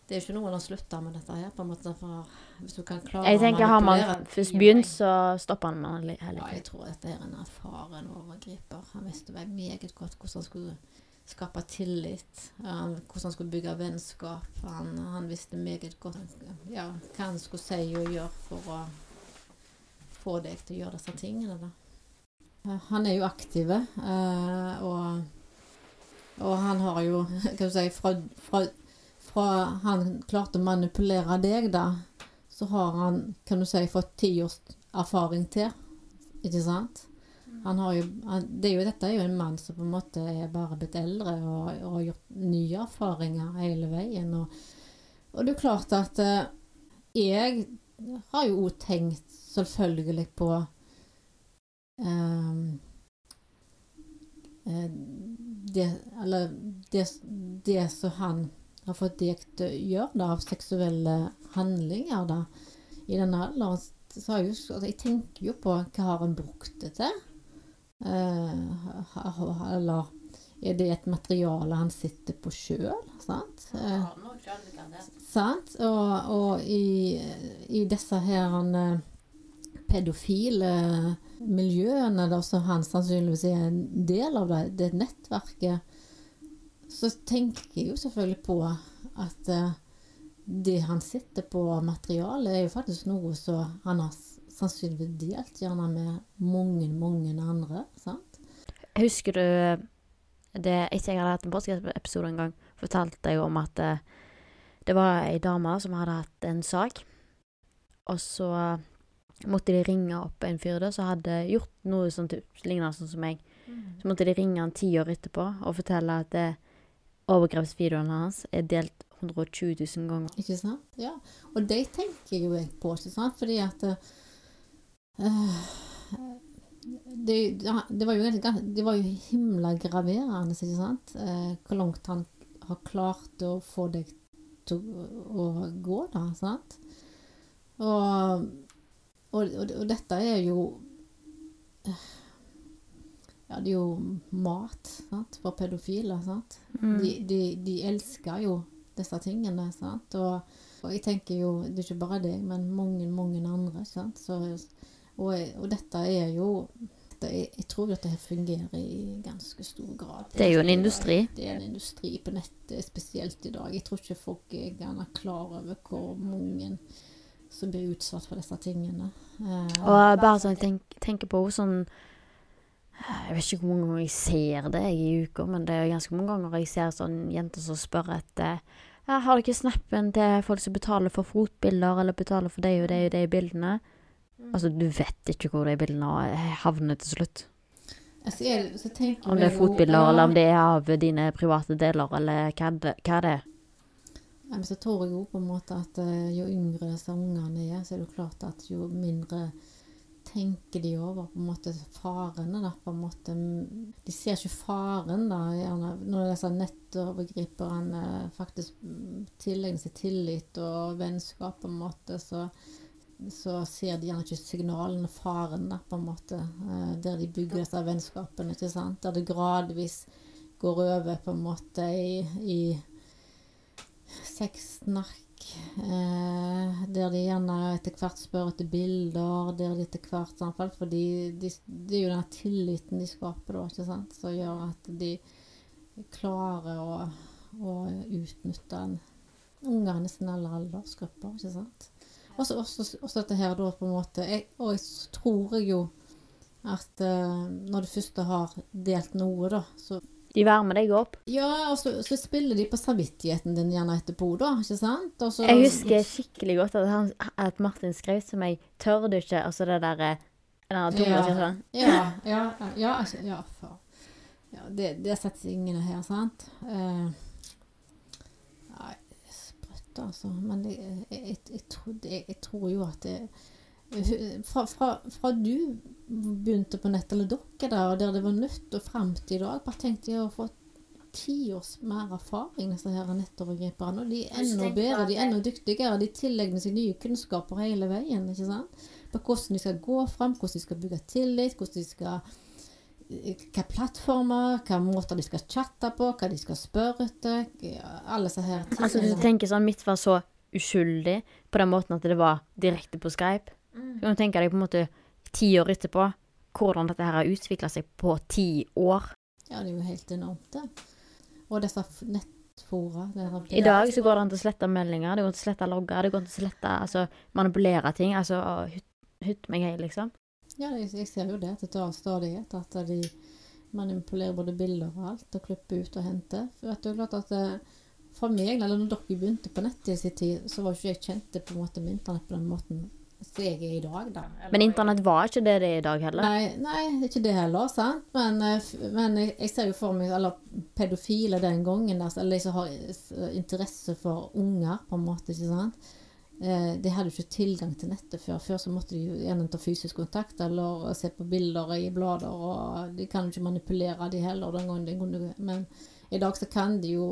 [SPEAKER 7] Det er jo ikke noen å slutte med dette her, på en måte. For hvis du kan klare
[SPEAKER 6] Jeg tenker Har man først begynt, så stopper han med det tiden.
[SPEAKER 7] Ja, jeg tror dette er en erfaren overgriper. Han visste vel meget godt hvordan han skulle skape tillit, hvordan han skulle bygge vennskap. Han, han visste meget godt ja, hva han skulle si og gjøre for å få deg til å gjøre disse tingene. Da. Han er jo aktiv, eh, og, og han har jo skal du si fra, fra, fra han klarte å manipulere deg, da, så har han, kan du si, fått ti års erfaring til. Ikke sant? Han har jo, han, det er jo, dette er jo en mann som på en måte er bare blitt eldre og, har gjort nye erfaringer hele veien. Og, og det er klart at eh, jeg har jo òg tenkt selvfølgelig på eh, det, eller det, det som han til å da, av seksuelle handlinger da, i denne alderen. Så jeg, altså, jeg tenker jo på hva har han brukt det til? Eh, eller er det et materiale han sitter på sjøl? Sant? Eh, sant? Og, og i, i disse her han, pedofile miljøene da, som han sannsynligvis er en del av, det, det nettverket, så tenker jeg jo selvfølgelig på at eh, det han sitter på materiale, er jo faktisk noe som han har sannsynligvis delt gjerne med mange, mange andre. sant?
[SPEAKER 6] Husker du det Etter jeg hadde hatt en podcast-episode en gang, fortalte jeg om at eh, det var ei dame som hadde hatt en sak, og så måtte de ringe opp en fyr da, som hadde gjort noe sånt lignende sånn som meg. Så måtte de ringe han ti år etterpå og fortelle at eh, overgrepsvideoen hans er delt 120 000 ganger.
[SPEAKER 7] Ikke sant? Ja. Og det tenker jo jeg på, ikke sant? Fordi at uh, det, det, var jo, det var jo himla graverende, ikke sant? Uh, hvor langt han har klart å få deg til å, gå, da, sant? Og, og, og, og dette er jo eh, Ja, det er jo mat sant? for pedofile?
[SPEAKER 6] Mm.
[SPEAKER 7] De, de, de elsker jo disse tingene? Og, og jeg tenker jo, det er ikke bare deg, men mange, mange andre? Så, og, og dette er jo dette Jeg tror at dette fungerer i ganske stor grad.
[SPEAKER 6] Det er jo en industri.
[SPEAKER 7] Det er en industri på nettet, spesielt i dag. Jeg tror ikke folk er gjerne klar over hvor mange som blir utsatt for disse tingene. Eh,
[SPEAKER 6] Og bare sånn, jeg tenk, tenker på sånn Jeg vet ikke hvor mange ganger jeg ser det jeg, i uka, men det er ganske mange ganger jeg ser sånn jenter som spør etter ja, Har dere snappen til folk som betaler for fotbilder, eller betaler for det og det og de bildene? Altså, du vet ikke hvor de bildene havner til slutt.
[SPEAKER 7] altså, jeg, så
[SPEAKER 6] Om det er
[SPEAKER 7] fotbilder, jo- ja.
[SPEAKER 6] eller om det er av dine private deler, eller hva hva det er.
[SPEAKER 7] Ja, så tror jeg jo på en måte at eh, jo yngre disse ungene er, så er det jo klart at jo mindre tenker de over på en måte farene, da. På en måte, de ser ikke faren, da, gjerne, når disse nettovergriperne faktisk mm, tilegner seg tillit og vennskap, på en måte, så, så ser de gjerne ikke signalene, faren, da, på en måte. eh, Der de bygger disse vennskapene, ikke sant. Der det gradvis går over på en måte i, i sexsnakk, eh, der de gjerne etter hvert spør etter bilder, der de etter hvert samfall, For de, det er jo den tilliten de skaper da, ikke sant, som gjør at de klarer å, å utnytte en unger nesten alle aldersgrupper, ikke sant. Også, også, også dette her da på en måte, jeg, og jeg tror jeg jo at eh, når du først har delt noe da, så
[SPEAKER 6] De varmer deg opp.
[SPEAKER 7] ja, og så, så spiller de på samvittigheten din gjerne etterpå, da, ikke sant? Og så-
[SPEAKER 6] Jeg husker skikkelig godt at, han, at Martin skrev til meg 'Tør du ikke?' Altså det derre der
[SPEAKER 7] Ja. Ja, ja, ja, altså, ja, for. ja det, det setter ingen her, sant? Uh, nei, sprøtt, altså. Men det, jeg, jeg, jeg, tror, det, jeg tror jo at det fra, fra, fra du begynte på nett, eller dere der, og der det var nytt, og frem til i dag, bare tenkte jeg å få ti års mer erfaring, disse her nettovergriperne. Og de er enda bedre, de er enda dyktigere. De tilegner seg nye kunnskaper hele veien. ikke sant? På hvordan de skal gå frem, hvordan de skal bygge tillit, hvordan de skal hva plattformer, hva måter de skal chatte på, hva de skal spørre etter. Alle disse her tingene.
[SPEAKER 6] Altså, du tenker sånn Mitt var så uskyldig på den måten at det var direkte på Skype.
[SPEAKER 7] Mm.
[SPEAKER 6] Du kan tenke deg på en måte ti år etterpå hvordan dette her har utvikla seg på ti år.
[SPEAKER 7] Ja, det er jo helt enormt, det. Og disse nettfora
[SPEAKER 6] I dag så går det an til å slette meldinger, det går an til å slette logger, det går an til å slette altså, manipulere ting. Altså hytt, hytt meg hei, liksom.
[SPEAKER 7] Ja, jeg, jeg ser jo det til tar stadighet, at de manipulerer både bilder og alt, og klipper ut og henter. For vet du, klart at eh, For meg, eller når dere begynte på nettet i sin tid, så var ikke jeg kjent på en måte med internett på den måten som jeg er i dag, da.
[SPEAKER 6] Men internett var ikke det det er i dag heller.
[SPEAKER 7] Nei, nei, ikke det heller, sant. Men, eh, men jeg, ser jo for meg Eller pedofile den gangen, altså, eller de som har interesse for unger, på en måte, ikke sant. Eh, de hadde jo ikke tilgang til nettet før. Før så måtte de jo gjerne ta fysisk kontakt eller se på bilder i blader, og de kan jo ikke manipulere de heller. Den gangen. Men i dag så kan de jo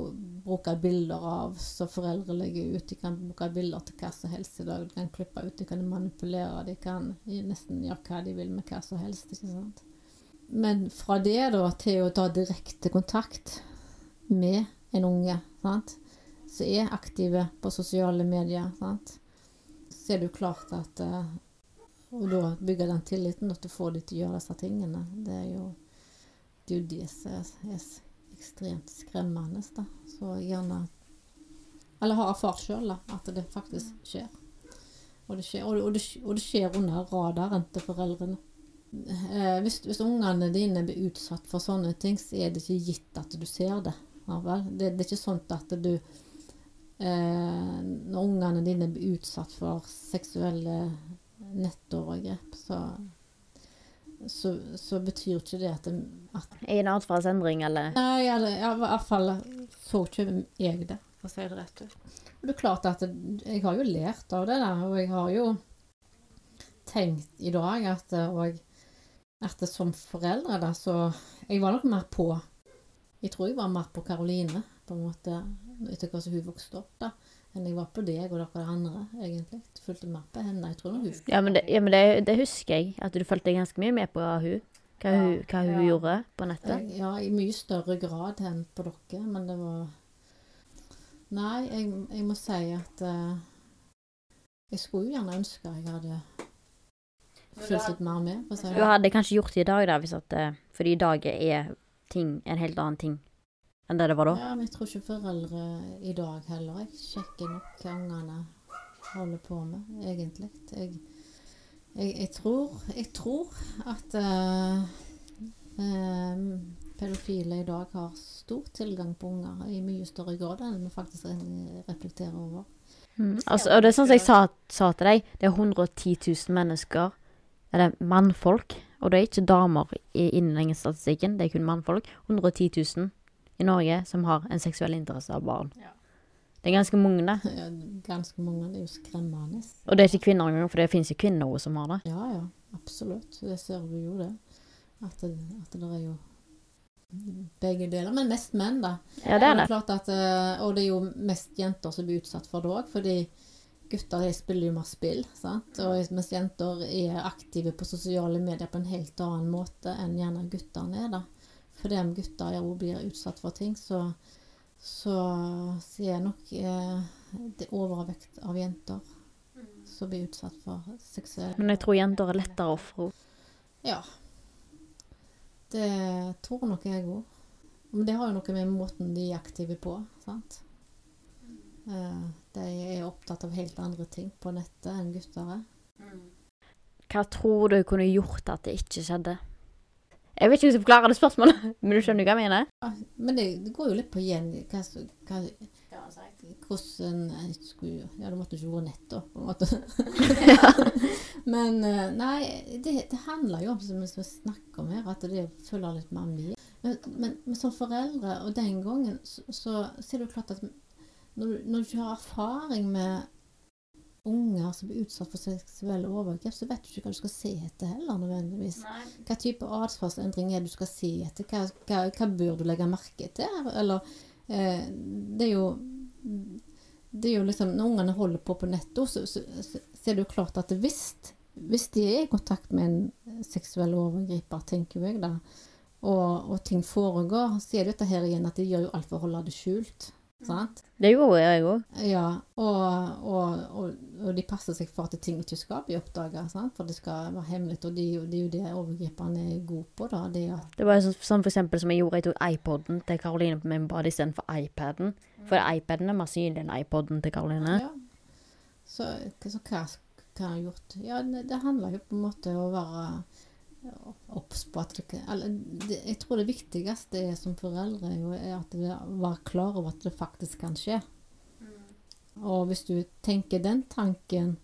[SPEAKER 7] bruke bilder av som foreldre legger ut. De kan bruke bilder til hva som helst i dag. De kan klippe ut, de kan manipulere, de kan nesten gjøre hva de vil med hva som helst. ikke sant? Men fra det da til å ta direkte kontakt med en unge sant? som er aktive på sosiale medier, sant? så er det jo klart at eh, Og da bygge den tilliten at du får dem til å gjøre disse tingene, det er jo det, er jo det som ekstremt skremmende. da. Så gjerne Eller har erfart sjøl at det faktisk skjer. Og det skjer, og, og, det, og det skjer under radaren til foreldrene. Eh, hvis, hvis ungene dine blir utsatt for sånne ting, så er det ikke gitt at du ser det. Ja? Det, det er ikke sånn at du eh, Når ungene dine blir utsatt for seksuelle nettovergrep, så, så, så betyr ikke det at, det, at
[SPEAKER 6] en atferdsendring, eller
[SPEAKER 7] Nei, eller, ja, i hvert fall så ikke jeg det. for å si det rett ut. Og det er klart at jeg har jo lært av det der, og jeg har jo tenkt i dag at, og, at som foreldre, da, så Jeg var nok mer på Jeg tror jeg var mer på Karoline, på en måte, etter hva som hun vokste opp, da. Enn jeg var på deg og dere andre, egentlig. Fulgte mer på henne. Jeg tror hun
[SPEAKER 6] Ja, men, det, ja, men det, det husker jeg, at du fulgte ganske mye med på hun. Hva hun, hva hun
[SPEAKER 7] Ja.
[SPEAKER 6] gjorde på nettet.
[SPEAKER 7] Ja, i mye større grad enn på dere, men det var Nei, jeg, jeg må si at uh, Jeg skulle jo gjerne ønske jeg hadde fulgt litt mer med. Si
[SPEAKER 6] Du hadde kanskje gjort det i dag, da, hvis at eh, Fordi i dag er ting en helt annen ting enn det det var da.
[SPEAKER 7] Ja, men jeg tror ikke foreldre i dag heller. Jeg sjekker nok hva ungene holder på med, egentlig. Jeg, jeg, jeg, tror, jeg tror at uh, eh, pedofile i dag har stor tilgang på unger i mye større grad enn vi faktisk reflekterer over.
[SPEAKER 6] Mm. Altså, og det er sånn som jeg sa, sa til deg, det er 110 000 mennesker, eller mannfolk, og det er ikke damer innen den statistikken, det er kun mannfolk, 110 000 i Norge som har en seksuell interesse av barn. Det er ganske mange, det.
[SPEAKER 7] Ja, ganske mange. Det er jo skremmende.
[SPEAKER 6] Og det er ikke kvinner engang, for det finnes jo kvinner også som har det.
[SPEAKER 7] Ja, ja. Absolutt. Det ser vi jo, det. At det, at det er jo begge deler. Men mest menn, da.
[SPEAKER 6] Ja, det er
[SPEAKER 7] Og
[SPEAKER 6] det.
[SPEAKER 7] klart at, eh, og det er jo mest jenter som blir utsatt for det òg, fordi gutter de spiller jo mer spill. sant? Og mens jenter er aktive på sosiale medier på en helt annen måte enn gjerne guttene er. da. Fordi om gutter jo blir utsatt for ting, så, så sier jeg nok eh, det er overvekt av jenter som blir utsatt for seksuell
[SPEAKER 6] Men jeg tror jenter er lettere ofre.
[SPEAKER 7] Ja. Det tror nok jeg òg. Men det har jo noe med måten de er aktive på, sant. Eh, De er opptatt av helt andre ting på nettet enn gutter er.
[SPEAKER 6] Hva tror du kunne gjort at det ikke skjedde? Jeg vet ikke hvordan jeg forklarer det spørsmålet, men du skjønner hva jeg mener?
[SPEAKER 7] Ja, Men det, det går jo litt på igjen hva, hva, hvordan jeg skulle, Ja, det måtte ikke vært nett, da, på en måte. Men eh, nei, det, det handler jo om, som vi snakker om her, at det følger litt mer med. Men, men, men som foreldre, og den gangen, så, så, så er det jo klart at når du, når du ikke har erfaring med unger som blir utsatt for seksuelle overgrep, så vet du ikke hva du skal se etter heller, nødvendigvis. Hva type atferdsendring er det du skal se etter? Hva, hva, hva bør du legge merke til? Eller eh, Det er jo det er jo liksom, Når ungene holder på på nettet, så, så, så, så er det jo klart at hvis, hvis de er i kontakt med en seksuell overgriper, tenker jeg da, og, og ting foregår, så er det dette her igjen at de gjør jo alt for å holde det skjult. Sant?
[SPEAKER 6] Det gjorde jeg òg.
[SPEAKER 7] Ja, og, og, og, og de passer seg for at ting ikke skal bli oppdaga, for det skal være hemmelig. Og det det, er jo det overgriperne er gode på, da. Det
[SPEAKER 6] Det var sånn, sånn for eksempel som jeg gjorde, jeg tok iPoden til Karoline på min bad istedenfor iPaden. For iPaden er mer synlig enn iPoden til Karoline.
[SPEAKER 7] Ja. Så, så hva har jeg gjort? Ja, det, det handler jo på en måte om å være obs på at det, eller, det, Jeg tror det viktigste er som foreldre er er at det være klar over at det faktisk kan skje. Og hvis du tenker den tanken,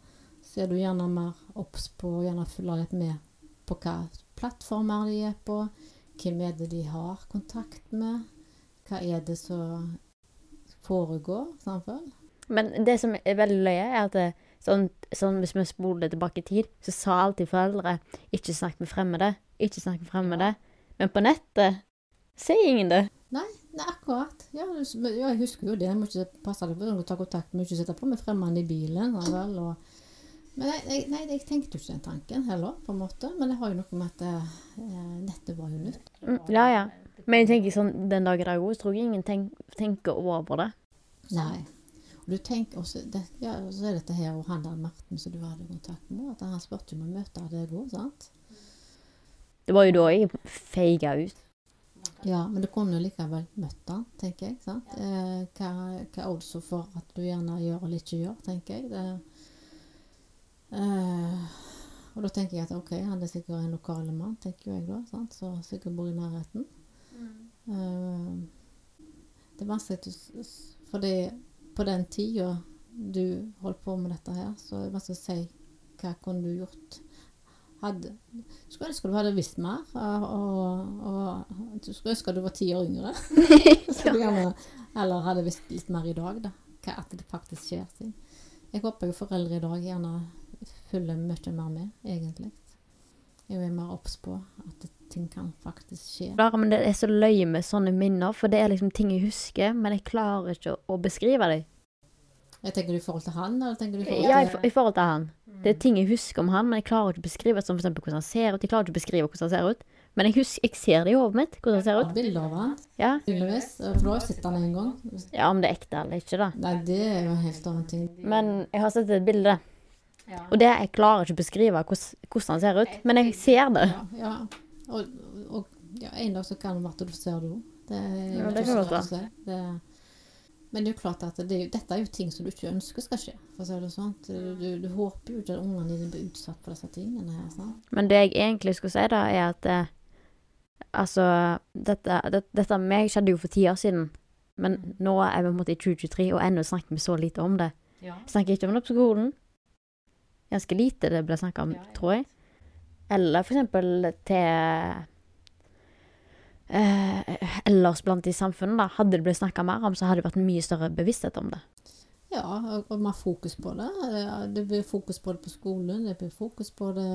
[SPEAKER 7] så er du gjerne mer obs på og gjerne følge litt med på hva plattformer de er på, hvem er det de har kontakt med, hva er det som foregår, samfunn.
[SPEAKER 6] Men det som er veldig løye, er at det, sånn, sånn, hvis vi spoler tilbake i tid, så sa alltid foreldre 'ikke snakk med fremmede', 'ikke snakk med fremmede'. Men på nettet sier ingen det.
[SPEAKER 7] Nei, nei akkurat. Ja, du- ja, jeg husker jo det. Jeg må ikke passe deg på å ta kontakt. Må ikke sitte på med fremmede i bilen. Vel, og, men nei, jeg, nei, jeg tenkte jo ikke den tanken heller, på en måte. Men det har jo noe med at eh, nettet var jo nytt.
[SPEAKER 6] Mm, ja, ja. Men jeg tenker sånn, den dag i dag òg, tror jeg ingen tenk, tenker over det.
[SPEAKER 7] Nei. Du tenker også, det, ja, så er dette her og han der Marten som du hadde kontakt med, at han spurte om å møte deg òg, sant?
[SPEAKER 6] Det var jo da jeg feiga ut.
[SPEAKER 7] Ja, men du kunne jo likevel møtt han, tenker jeg. sant? Eh, hva, hva er oddsen for at du gjerne gjør eller ikke gjør, tenker jeg. Det, eh, og da tenker jeg at ok, han er sikkert en lokal mann, tenker jo jeg da, sant? så sikkert bor i nærheten. Eh, det er vanskelig å fordi på den tida du holdt på med dette her, så er det vanskelig å si hva kunne du gjort. hadde Skulle ønske du hadde visst mer. Og, og, og du skulle ønske du var ti år yngre. Gjerne, eller hadde visst litt mer i dag, da. Hva, at det faktisk skjer ting. Jeg håper jo foreldre i dag gjerne følger mye mer med, egentlig. Jeg er mer obs på at ting kan faktisk skje.
[SPEAKER 6] Klar, men det er så løye med sånne minner, for det er liksom ting jeg husker, men jeg klarer ikke å, å beskrive dem.
[SPEAKER 7] Jeg tenker du i forhold til han, eller tenker du i forhold til
[SPEAKER 6] Ja, i, for- i forhold til han. Det er ting jeg husker om han, men jeg klarer ikke å beskrive som for eksempel hvordan han ser ut. Jeg klarer ikke å beskrive hvordan han ser ut. Men jeg, husker, jeg ser det i hodet mitt, hvordan han ser ut.
[SPEAKER 7] Bilder av han,
[SPEAKER 6] Ja.
[SPEAKER 7] tydeligvis. For du har jeg sett han en gang.
[SPEAKER 6] ja, om det er ekte eller ikke, da.
[SPEAKER 7] Nei, det er jo en helt annen ting.
[SPEAKER 6] Men jeg har sett et bilde. Og det jeg klarer ikke å beskrive hvordan, hvordan han ser ut, men jeg ser det.
[SPEAKER 7] Ja, ja. Og, og ja, en dag så kan det være at du ser det òg. Det er jo
[SPEAKER 6] Ja, det
[SPEAKER 7] ikke
[SPEAKER 6] kan
[SPEAKER 7] så si. Det, men det er jo klart at det, er dette er jo ting som du ikke ønsker skal skje. For å si det sånn. Du, du, håper jo ikke at ungene dine blir utsatt for disse tingene her. Sant?
[SPEAKER 6] Men det jeg egentlig skulle si, da, er at eh, Altså, dette, det, dette med meg skjedde jo for ti år siden. Men nå er vi på en måte i 2023, og ennå snakker vi så lite om det.
[SPEAKER 7] Ja.
[SPEAKER 6] Snakker ikke om det på skolen. Ganske lite det ble snakka om, tror jeg. Eller eksempel til eh, Ellers blant i samfunnet, da. Hadde det blitt snakka mer om, så hadde det vært mye større bevissthet om det.
[SPEAKER 7] Ja, og, mer fokus på det. Det blir fokus på det på skolen, det blir fokus på det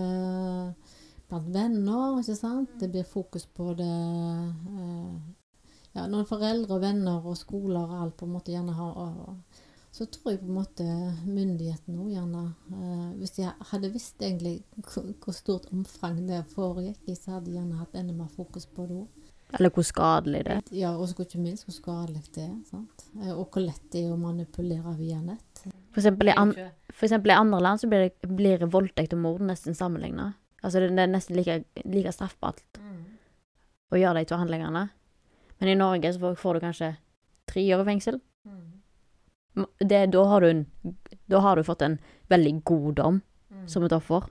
[SPEAKER 7] blant venner, ikke sant. Det blir fokus på det eh, Ja, når foreldre og venner og skoler og alt på en måte gjerne har og, Så tror jeg på en måte myndighetene òg gjerne eh, Hvis de hadde visst egentlig hvor, stort omfang det foregikk i, så hadde de gjerne hatt enda mer fokus på det òg.
[SPEAKER 6] Eller hvor skadelig det er.
[SPEAKER 7] Ja, og så ikke minst hvor skadelig det er. sant? Eh, Og hvor lett det er å manipulere via nett.
[SPEAKER 6] For eksempel, i an, for eksempel i andre land så blir, det, blir voldtekt og mord nesten sammenligna. Altså det, er nesten like, like straffbart å gjøre de to handlingene. Men i Norge så får, får du kanskje tre år i fengsel. Det, da, har du en, da har du fått en veldig god dom som et offer.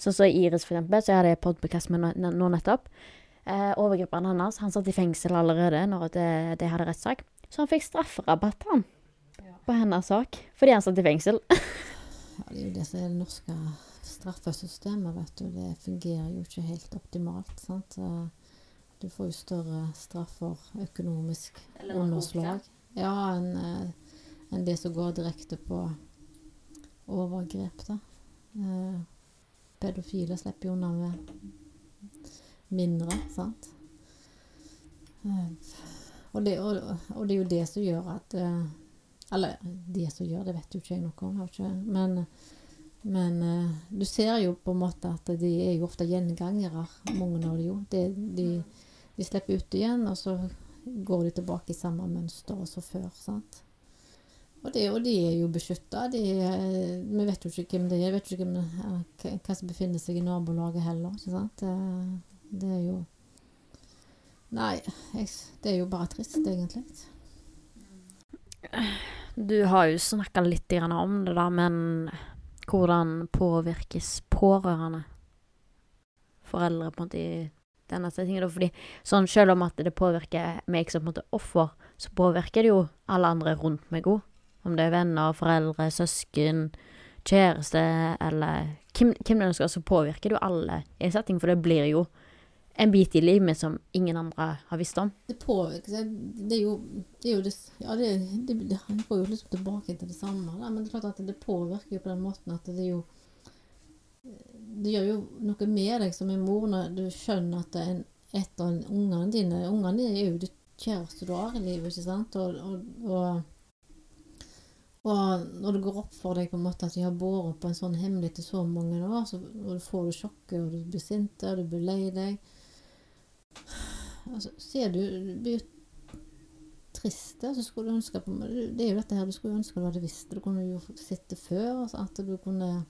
[SPEAKER 6] Sånn som Iris, for eksempel, så jeg hadde podkast podcast med nå, nettopp. Eh, overgriperen hennes han satt i fengsel allerede når det, det hadde rettssak. Så han fikk strafferabatt, han. På hennes sak. Fordi han satt i fengsel.
[SPEAKER 7] Ja, det er jo det som er det norske straffesystemet, vet du. Det fungerer jo ikke helt optimalt. sant? Du får jo større straffer, økonomisk underslag, ja, enn en det som går direkte på overgrep, da. Eh, Pedofile slipper jo unna med mindre, sant. Eh, Og det, og, og det er jo det som gjør at eh, Eller det som gjør, det vet jo ikke jeg noe om. ikke- Men, men eh, du ser jo på en måte at de er jo ofte gjengangere, mange av dem jo. De, de, de slipper ut igjen, og så går de tilbake i samme mønster som før. sant? Og, det, og de er jo beskytta. Vi vet jo ikke hvem det er. Vi vet ikke hvem, eh, hva- som befinner seg i nabolaget heller. ikke sant? Det, det er jo Nei, jeg, det er jo bare trist, egentlig.
[SPEAKER 6] Du har jo snakka litt om det, da, men hvordan påvirkes pårørende? Foreldre på en måte i denne settingen. da, Fordi sånn selv om at det påvirker meg som på en måte offer, så påvirker det jo alle andre rundt meg òg. Om det er venner, foreldre, søsken, kjæreste eller hvem, hvem det ønsker, så påvirker det jo alle i setting, For det blir jo en bit i livet som ingen andre har visst om.
[SPEAKER 7] Det påvirker Det er jo det, er jo det Ja, det, det, det går jo liksom tilbake til det samme, da. Men det er klart at det påvirker jo på den måten at det er jo Det gjør jo noe med deg som en mor når du skjønner at en, av ungene dine Ungene er jo det kjæreste du har i livet, ikke sant? Og, og, og, og når det går opp for deg på en måte at de har båret på en sånn hemmelighet i så mange år, så får du sjokket, og du blir sint, og du blir lei deg altså, ser du, du blir jo trist, Altså, skulle du ønske på Det er jo dette her du skulle ønske du hadde visst. Du kunne jo sett det før. Altså, at du kunne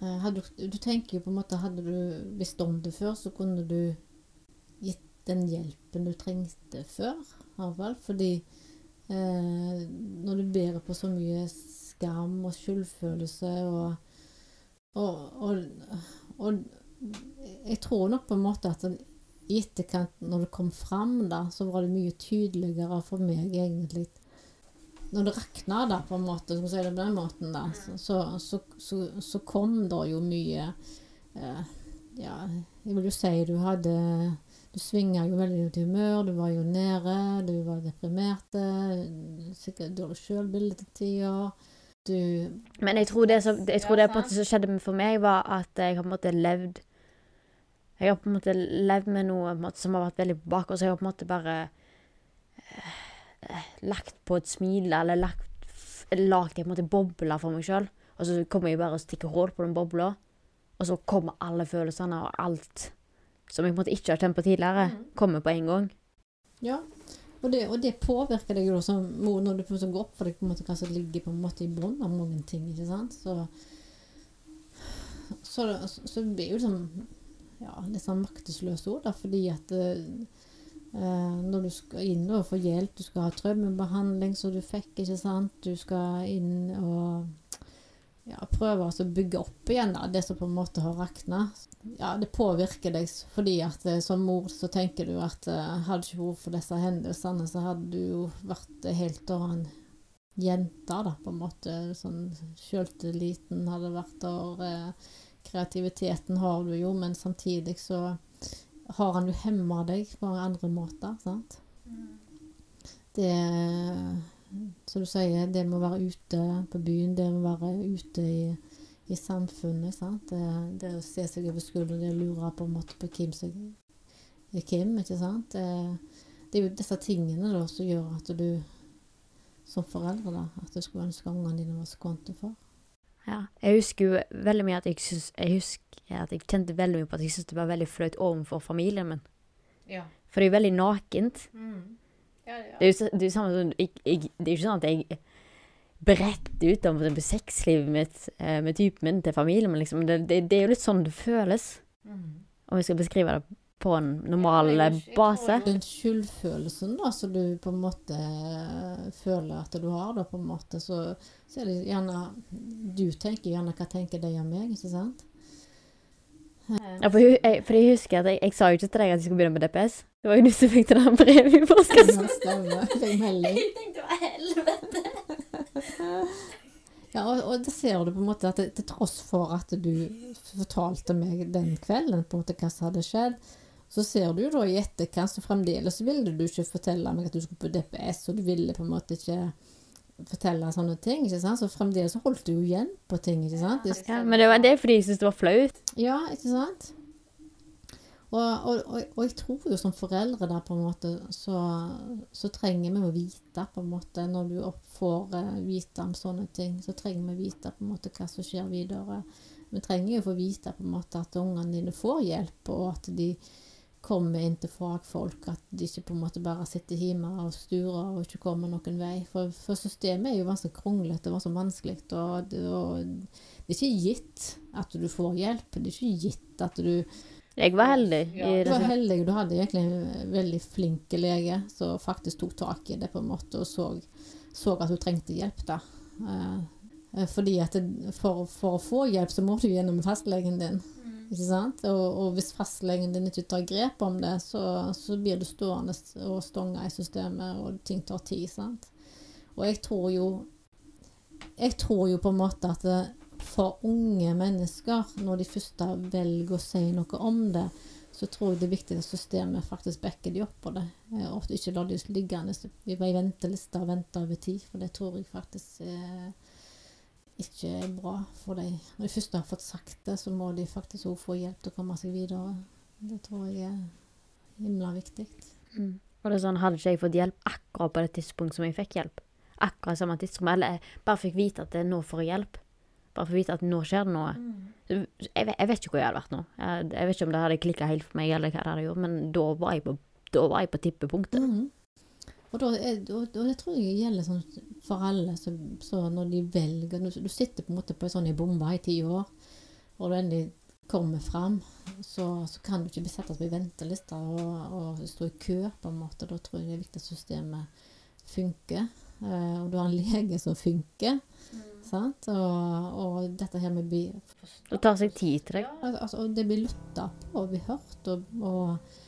[SPEAKER 7] hadde, du- tenker jo på en måte Hadde du visst om det før, så kunne du gitt den hjelpen du trengte før. fall, Fordi eh, når du bærer på så mye skam og skyldfølelse og og, og, og jeg tror nok på en måte at i etterkant, når det kom fram, da, så var det mye tydeligere for meg egentlig Når det rakna, da, på en måte, si det på den måten, da, så, så, så, så kom det jo mye eh, Ja, jeg vil jo si du hadde Du svinga jo veldig til humør, du var jo nede, du var deprimert, sikkert dårlig sjølbilde til tider. Du
[SPEAKER 6] Men jeg tror det, som, jeg tror det på en måte som skjedde for meg, var at jeg har på en måte levd Jeg har på en måte levd med noe måte, som har vært veldig bak bakover, så jeg har på en måte bare eh, lagt på et smil, eller lagt lagd måte boble for meg sjøl. Og så kommer jeg bare og stikker hull på den bobla, og så kommer alle følelsene og alt som jeg måte ikke har kjent på tidligere, kommer på en gang.
[SPEAKER 7] Ja, og det, og det påvirker deg jo som mor når du på en måte går opp for deg på en måte hva som ligger på en måte i bunnen av mange ting. ikke sant? Så, så, så det blir jo liksom ja, litt sånn maktesløs òg, fordi at eh, når du skal inn og få hjelp, du skal ha traumebehandling som du fikk, ikke sant, du skal inn og ja, prøve å bygge opp igjen da, det som på en måte har rakna. Ja, det påvirker deg fordi at eh, som mor så tenker du at eh, hadde ikke vært for disse hendelsene, så hadde du jo vært helt annen jente, da, på en måte. Sånn sjøltilliten hadde vært der. Eh, kreativiteten har du jo, men samtidig så har han jo hemma deg på andre måter, sant. Det som du sier, det med å være ute på byen, det med å være ute i, i samfunnet. Sant? Det, det å se seg over skulderen, det å lure på en måte på hvem som er hvem. ikke sant? Det, det er jo disse tingene da, som gjør at du som foreldre da, at du skulle ønske ungene dine var skånte for.
[SPEAKER 6] Ja, jeg husker jo veldig mye at jeg, synes, jeg husker at jeg kjente veldig mye på at jeg syntes det var veldig flaut overfor familien min.
[SPEAKER 7] Ja.
[SPEAKER 6] For det er jo veldig nakent.
[SPEAKER 7] Mm. Ja, ja.
[SPEAKER 6] Det er jo det er samme som jeg, jeg, Det er jo ikke sånn at jeg bretter ut om sexlivet mitt eh, med typen min til familien min, liksom. Det, det, det er jo litt sånn det føles,
[SPEAKER 7] Mm.
[SPEAKER 6] om jeg skal beskrive det på en normal ja, base.
[SPEAKER 7] Den skyldfølelsen da, som du på en måte eh, føler at du har, da, på en måte, så, så er det gjerne Du tenker gjerne hva tenker de om meg, ikke sant?
[SPEAKER 6] Ja, for, jeg, for jeg husker at jeg, jeg sa jo ikke til deg at jeg skulle begynne med DPS. Det var jo du som fikk det der brevet i postkassen.
[SPEAKER 7] Ja. Jeg tenkte det
[SPEAKER 6] tenkte hva helvete?
[SPEAKER 7] Ja, og, og det ser du på en måte at til tross for at du fortalte meg den kvelden på en måte hva som hadde skjedd, så ser du jo da i etterkant så fremdeles ville du ikke fortelle meg at du skulle på DPS, og du ville på en måte ikke fortelle sånne ting, ikke sant? Så fremdeles så holdt du jo igjen på ting, ikke sant?
[SPEAKER 6] Ja, men det var det er fordi jeg syntes det var flaut.
[SPEAKER 7] Ja, ikke sant? Og, og, og, og jeg tror jo som foreldre der på en måte, så, så trenger vi å vite på en måte, når du får eh, vite om sånne ting, så trenger vi å vite på en måte hva som skjer videre. Vi trenger jo få vite på en måte at ungene dine får hjelp, og at de kommer inn til fagfolk, at de ikke på en måte bare sitter hjemme og sturer og ikke kommer noen vei. For, for systemet er jo ganske kronglete og så vanskelig, og det, og det er ikke gitt at du får hjelp. Det er ikke gitt at du
[SPEAKER 6] Jeg var heldig. i
[SPEAKER 7] du var heldig, du hadde egentlig en veldig flink lege som faktisk tok tak i det på en måte og så, så at du trengte hjelp. da. Eh, eh, fordi at det, for, for å få hjelp, så må du gjennom fastlegen din. Ikke sant? Og, og hvis fastlegen din ikke tar grep om det, så, så blir du stående og stonge i systemet, og ting tar tid. sant? Og jeg tror jo Jeg tror jo på en måte at det, for unge mennesker, når de først velger å si noe om det, så tror jeg det er viktig at systemet faktisk backer de opp på det. Ofte Og ikke lar de liggende i ei venteliste og vente over tid. For det tror jeg faktisk eh, ikke er bra for dem. Når de først har fått sagt det, så må de faktisk også få hjelp til å komme seg videre. Det tror jeg er himla viktig.
[SPEAKER 6] Mm. Og det er sånn, Hadde ikke jeg fått hjelp akkurat på det tidspunktet som jeg fikk hjelp, akkurat samme tidspunkt, eller jeg bare fikk vite at det er nå får jeg hjelp, bare for å vite at nå skjer det noe mm. jeg, vet- jeg vet ikke hvor jeg hadde vært nå. Jeg, jeg vet ikke om det hadde klikka helt for meg, eller hva det hadde gjort, men da var jeg på, var jeg på tippepunktet.
[SPEAKER 7] Mhm. Og, da og, og det tror jeg gjelder sånn for alle. Så, så når de velger Du, du sitter på en måte på en sånn i bomba i ti år, og du endelig kommer fram, så, så kan du ikke bli satt på venteliste og, og stå i kø, på en måte. Da tror jeg det er viktig at systemet funker. Eh, og du har en lege som funker. Sant? Og, og dette her med bli
[SPEAKER 6] Det tar seg tid til deg.
[SPEAKER 7] Altså, og det blir lytta på og blir hørt, og, og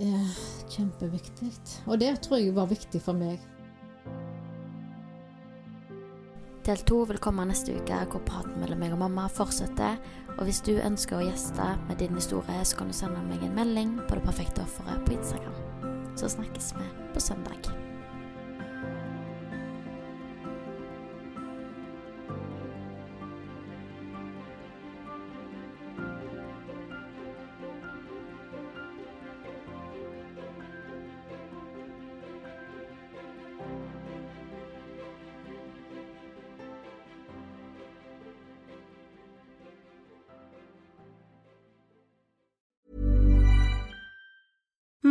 [SPEAKER 7] eh, Kjempeviktig. Og det tror jeg var viktig for meg.
[SPEAKER 6] Del to vil komme neste uke, hvor praten mellom meg og mamma fortsetter. Og hvis du ønsker å gjeste med din historie, så kan du sende meg en melding på Det perfekte offeret på Instagram. Så snakkes vi på søndag.